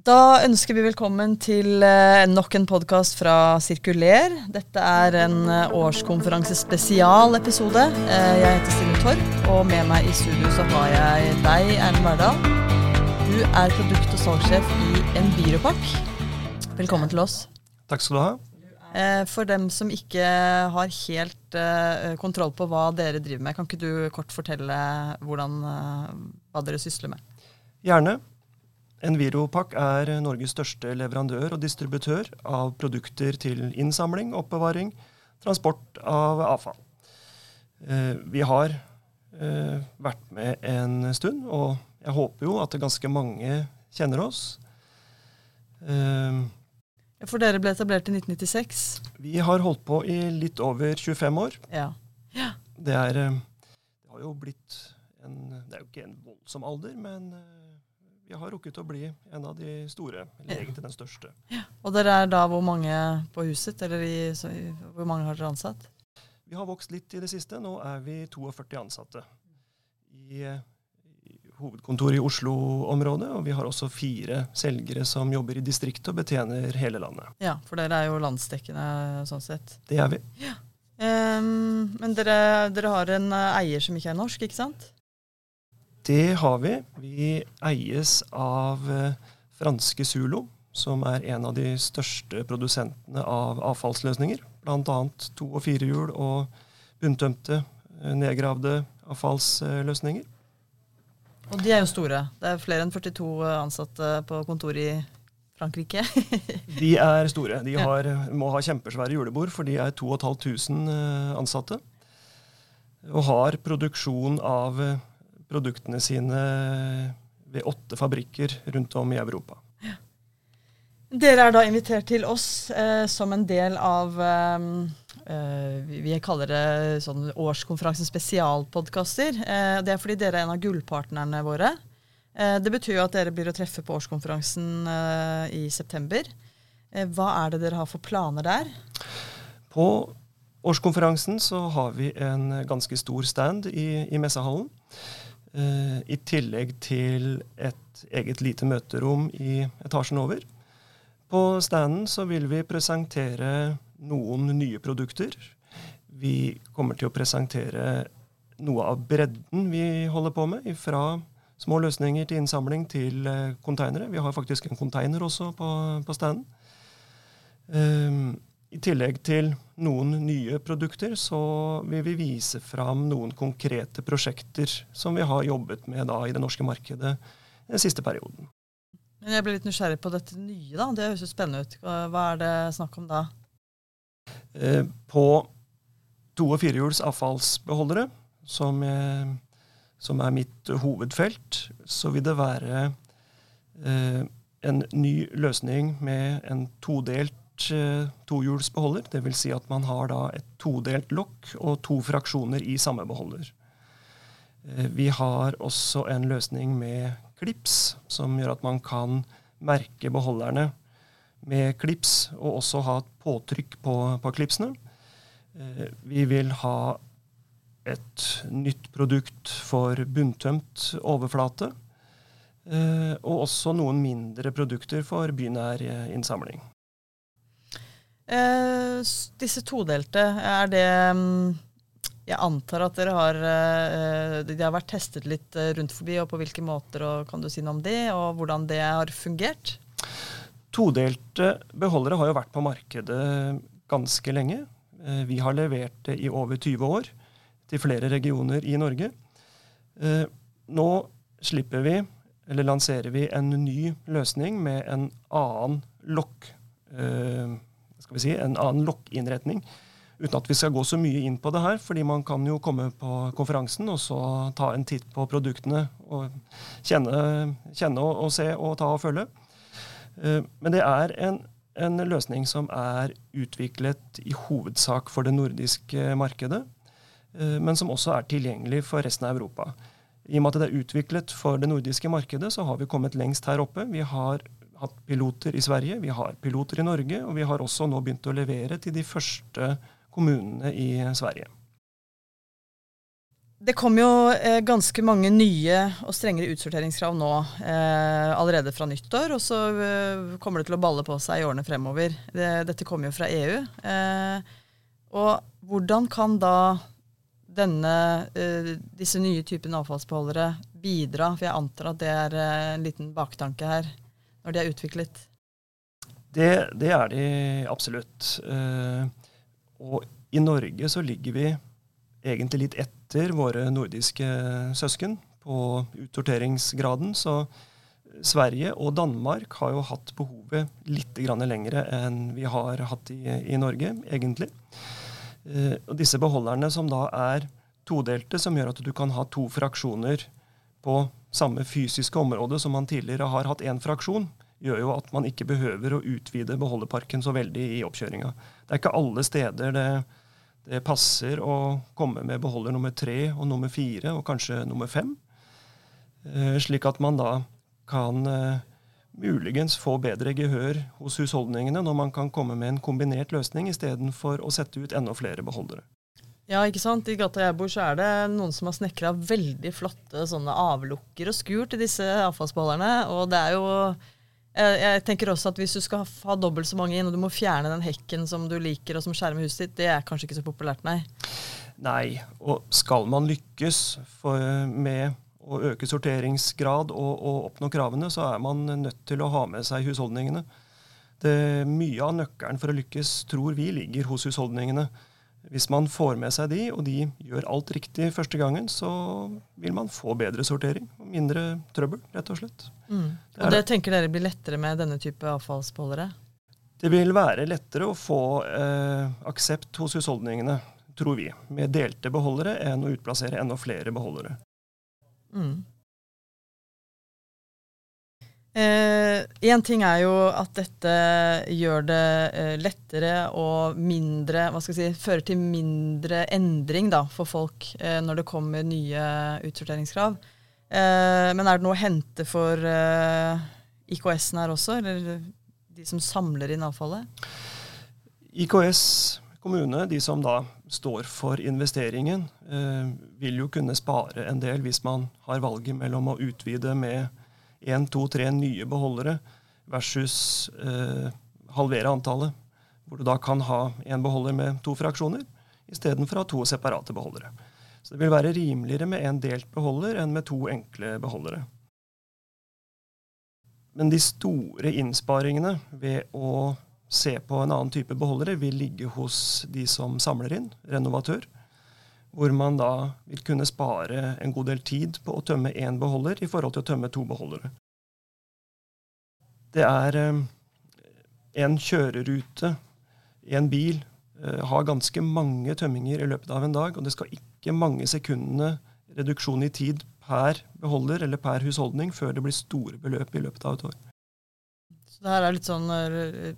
Da ønsker vi velkommen til eh, nok en podkast fra Sirkuler. Dette er en eh, årskonferansespesialepisode. Eh, jeg heter Stine Torp, og med meg i studio så har jeg deg, Erlend Verdal. Du er produkt- og salgssjef i Enviropack. Velkommen til oss. Takk skal du ha. For dem som ikke har helt kontroll på hva dere driver med, kan ikke du kort fortelle hvordan, hva dere sysler med? Gjerne. Enviropack er Norges største leverandør og distributør av produkter til innsamling, oppbevaring, transport av avfall. Eh, Vi har eh, vært med en stund, og jeg håper jo at ganske mange kjenner oss. Eh, For dere ble etablert i 1996. Vi har holdt på i litt over 25 år. Ja. Det er Det har jo blitt en Det er jo ikke en voldsom alder, men vi har rukket å bli en av de store, eller egentlig den største. Og dere er da hvor mange på huset? Eller i, så, hvor mange har dere ansatt? Vi har vokst litt i det siste. Nå er vi 42 ansatte i, i hovedkontoret i Oslo-området. Og vi har også fire selgere som jobber i distriktet og betjener hele landet. Ja, for dere er jo landsdekkende sånn sett. Det er vi. Ehm, men dere, dere har en eh, eier som ikke er norsk, ikke sant? Det har vi. Vi eies av eh, franske Zulo, som er en av de største produsentene av avfallsløsninger. Bl.a. to- og firehjul og bunntømte, eh, nedgravde avfallsløsninger. Og de er jo store. Det er flere enn 42 ansatte på kontoret i Frankrike. De er store. De har, må ha kjempesvære julebord, for de er 2500 eh, ansatte. Og har produksjon av produktene sine ved åtte fabrikker rundt om i Europa. Dere er da invitert til oss eh, som en del av eh, eh, vi, vi kaller det sånn årskonferansen spesialpodkaster. Eh, det er fordi dere er en av gullpartnerne våre. Eh, det betyr jo at dere blir å treffe på årskonferansen eh, i september. Eh, hva er det dere har for planer der? På årskonferansen så har vi en ganske stor stand i, i messehallen. Eh, I tillegg til et eget lite møterom i etasjen over. På standen så vil vi presentere noen nye produkter. Vi kommer til å presentere noe av bredden vi holder på med, fra små løsninger til innsamling til eh, konteinere. Vi har faktisk en konteiner også på, på standen. Um, I tillegg til noen nye produkter, så vil vi vise fram noen konkrete prosjekter som vi har jobbet med da i det norske markedet den siste perioden. Men jeg ble litt nysgjerrig på dette nye. da. Det høres jo spennende ut. Hva er det snakk om da? Eh, på to- og firehjuls avfallsbeholdere, som, jeg, som er mitt hovedfelt, så vil det være eh, en ny løsning med en todelt eh, tohjulsbeholder. Dvs. Si at man har et todelt lokk og to fraksjoner i samme beholder. Eh, vi har også en løsning med klips, som gjør at man kan merke beholderne med klips, og også ha et påtrykk på, på klipsene. Eh, vi vil ha et nytt produkt for bunntømt overflate. og også noen mindre produkter for bynær innsamling. Eh, disse todelte, er det mm, Jeg antar at dere har eh, De har vært testet litt eh, rundt forbi, og på hvilke måter, og kan du si noe om det, og hvordan det har fungert? Todelte beholdere har jo vært på markedet ganske lenge. Eh, Vi har levert det i over 20 år til flere regioner i Norge. Eh, Nå slipper vi, eller lanserer vi, en ny løsning med en annen lokk skal vi si, en annen lokkinnretning. Uten at vi skal gå så mye inn på det her, fordi man kan jo komme på konferansen og så ta en titt på produktene og kjenne, kjenne og, og se og ta og følge. Eh, Men det er en, en løsning som er utviklet i hovedsak for det nordiske markedet, eh, men som også er tilgjengelig for resten av Europa. I og med at det er utviklet for det nordiske markedet, så har vi kommet lengst her oppe. Vi har hatt piloter i Sverige, vi har piloter i Norge, og vi har også nå begynt å levere til de første kommunene i Sverige. det kommer jo eh, ganske mange nye og strengere utsorteringskrav nå eh, allerede fra nyttår. Og så eh, kommer det til å balle på seg i årene fremover. Det, dette kommer jo fra EU. Og hvordan kan da denne, disse nye typene avfallsbeholdere bidra? For jeg antar at det er en liten baktanke her når de er utviklet. Det, det er de absolutt. og i Norge så ligger vi egentlig litt etter våre nordiske søsken på utsorteringsgraden. Så Sverige og Danmark har jo hatt behovet litt lengre enn vi har hatt i, i Norge, egentlig. Eh, og disse beholderne som da er todelte, som gjør at du kan ha to fraksjoner på samme fysiske område som man tidligere har hatt én fraksjon, gjør jo at man ikke behøver å utvide beholderparken så veldig i oppkjøringa. Det er ikke alle steder det det passer å komme med beholder nummer tre og nummer fire og kanskje nummer fem. Eh, slik at man da kan eh, muligens få bedre gehør hos husholdningene når man kan komme med en kombinert løsning istedenfor å sette ut enda flere beholdere. Ja, ikke sant. I gata jeg bor, så er det noen som har snekra veldig flotte sånne avlukker og skur til disse avfallsbeholderne. Og det er jo jeg, tenker også at Hvis du skal ha dobbelt så mange inn, og du må fjerne den hekken som du liker, og som skjermer huset ditt, det er kanskje ikke så populært, nei? Nei, og skal man lykkes for, med å øke sorteringsgrad og, og, oppnå kravene, så er man nødt til å ha med seg husholdningene. Det, mye av nøkkelen for å lykkes tror vi ligger hos husholdningene. Hvis man får med seg de, og de gjør alt riktig første gangen, så vil man få bedre sortering og mindre trøbbel, rett og slett. Mm. Det og det tenker dere blir lettere med denne type avfallsbeholdere? Det vil være lettere å få eh, aksept hos husholdningene, tror vi, med delte beholdere enn å utplassere enda flere beholdere. Mm. Eh, ting er jo at dette gjør det eh, lettere og mindre Hva skal jeg si Fører til mindre endring da, for folk eh, når det kommer nye utsorteringskrav. Eh, men er det noe å hente for eh, IKS-en her også, eller de som samler inn avfallet? IKS kommune, de som da står for investeringen, vil jo kunne spare en del hvis man har valget mellom å utvide med én, to, tre nye beholdere versus eh, halvere antallet. Hvor du da kan ha en beholder med to fraksjoner istedenfor å ha to separate beholdere. Så det vil være rimeligere med en delt beholder enn med to enkle beholdere. Men de store innsparingene ved å se på en annen type beholdere vil ligge hos de som samler inn, renovatør. Hvor man da vil kunne spare en god del tid på å tømme én beholder i forhold til å tømme to beholdere. Det er eh, en kjørerute, i en bil, eh, har ganske mange tømminger i løpet av en dag, og det skal ikke mange sekundene reduksjon i tid per beholder eller per husholdning før det blir store beløp i løpet av et år. Så det her er litt sånn eh,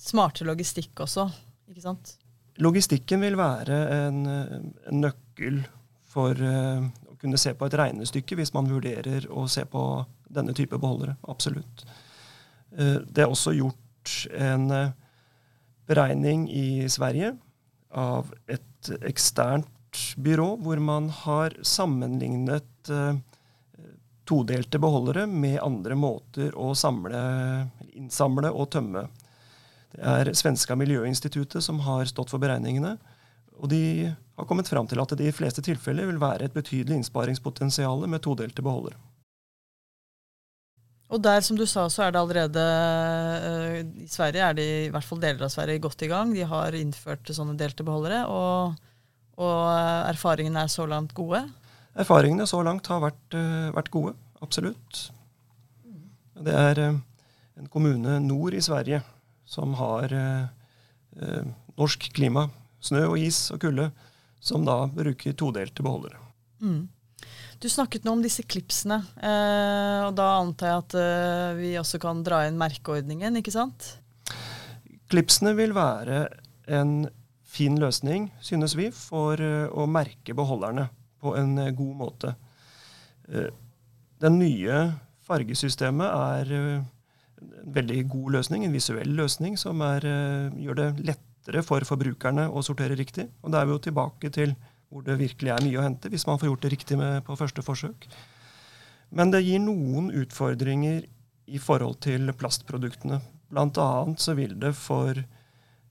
smartere logistikk også, ikke sant? Logistikken vil være en, en nøkkel for uh, å kunne se på et regnestykke hvis man vurderer å se på denne type beholdere. Absolutt. Uh, det er også gjort en beregning i Sverige av et eksternt byrå hvor man har sammenlignet todelte beholdere med andre måter å samle, innsamle og tømme det er svenska Miljøinstituttet som har stått for beregningene. Og de har kommet fram til at det i de fleste tilfeller vil være et betydelig innsparingspotensial med todelte beholdere. Og der, som du sa, så er det allerede uh, I Sverige er de, i hvert fall deler av Sverige, godt i gang. De har innført sånne delte beholdere. Og, og erfaringene er så langt gode? Erfaringene så langt har vært, uh, vært gode. Absolutt. Det er uh, en kommune nord i Sverige som har eh, eh, norsk klima, snø og is og kulde, som da bruker todelte beholdere. Mm. Du snakket nå om disse klipsene, eh, og da antar jeg at eh, vi også kan dra inn merkeordningen, ikke sant? Klipsene vil være en fin løsning, synes vi, for eh, å merke beholderne på en eh, god måte. Den nye fargesystemet er en veldig god løsning, en visuell løsning, som er, eh, gjør det lettere for forbrukerne å sortere riktig. Og da er vi jo tilbake til hvor det virkelig er mye å hente hvis man får gjort det riktig med, på første forsøk. Men det gir noen utfordringer i forhold til plastproduktene. Blant annet så vil det for,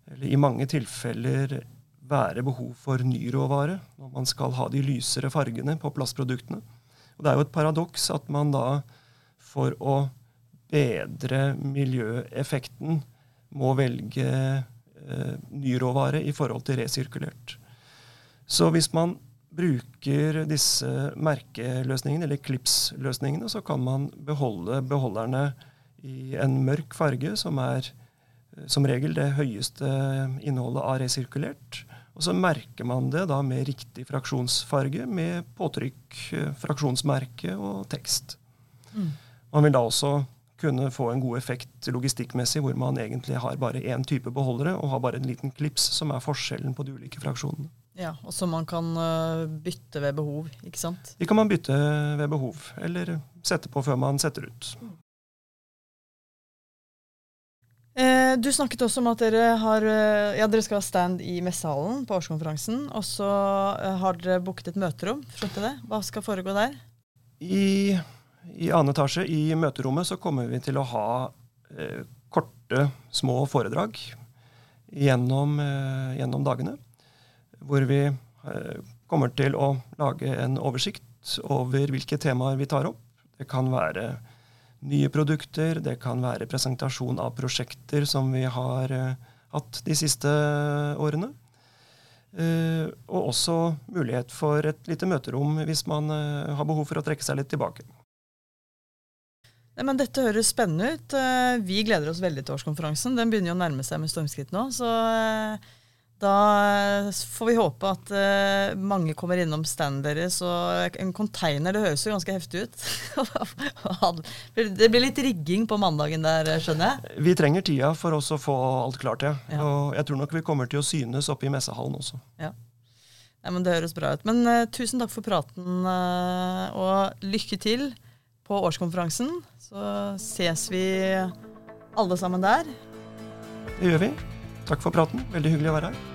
eller i mange tilfeller, være behov for ny råvare når man skal ha de lysere fargene på plastproduktene. Og det er jo et paradoks at man da for å bedre miljøeffekten må velge eh, ny råvare i forhold til resirkulert. Så hvis man bruker disse merkeløsningene, eller Clips-løsningene, så kan man beholde beholderne i en mørk farge, som er eh, som regel det høyeste innholdet av resirkulert. Og så merker man det da med riktig fraksjonsfarge, med påtrykk, eh, fraksjonsmerke og tekst. Mm. Man vil da også kunne få en god effekt logistikkmessig, hvor man egentlig har bare én type beholdere og har bare en liten klips, som er forskjellen på de ulike fraksjonene. Ja, Og som man kan uh, bytte ved behov, ikke sant? De kan man bytte ved behov, eller sette på før man setter ut. Eh, du snakket også om at dere, har, eh, ja, dere skal ha stand i messehallen på årskonferansen. Og så eh, har dere booket et møterom. Skjønte det? Hva skal foregå der? I, i annen etasje, i møterommet, så kommer vi til å ha eh, korte, små foredrag gjennom, eh, gjennom dagene hvor vi eh, kommer til å lage en oversikt over hvilke temaer vi tar opp. Det kan være nye produkter, det kan være presentasjon av prosjekter som vi har eh, hatt de siste årene. Uh, og også mulighet for et lite møterom hvis man har behov for å trekke seg litt tilbake. Nei, men Dette høres spennende ut. Vi gleder oss veldig til årskonferansen. Den begynner jo å nærme seg med stormskritt nå. så da får vi håpe at mange kommer innom standen deres. Og en container, det høres jo ganske heftig ut. det blir litt rigging på mandagen der, skjønner jeg? Vi trenger tida for oss å få alt klart, ja. ja. Og jeg tror nok vi kommer til å synes oppe i messehallen også. Ja. Nei, men Det høres bra ut. Men uh, tusen takk for praten, uh, og lykke til på årskonferansen. Så ses vi alle sammen der. Det gjør vi. Takk for praten. Veldig hyggelig å være her.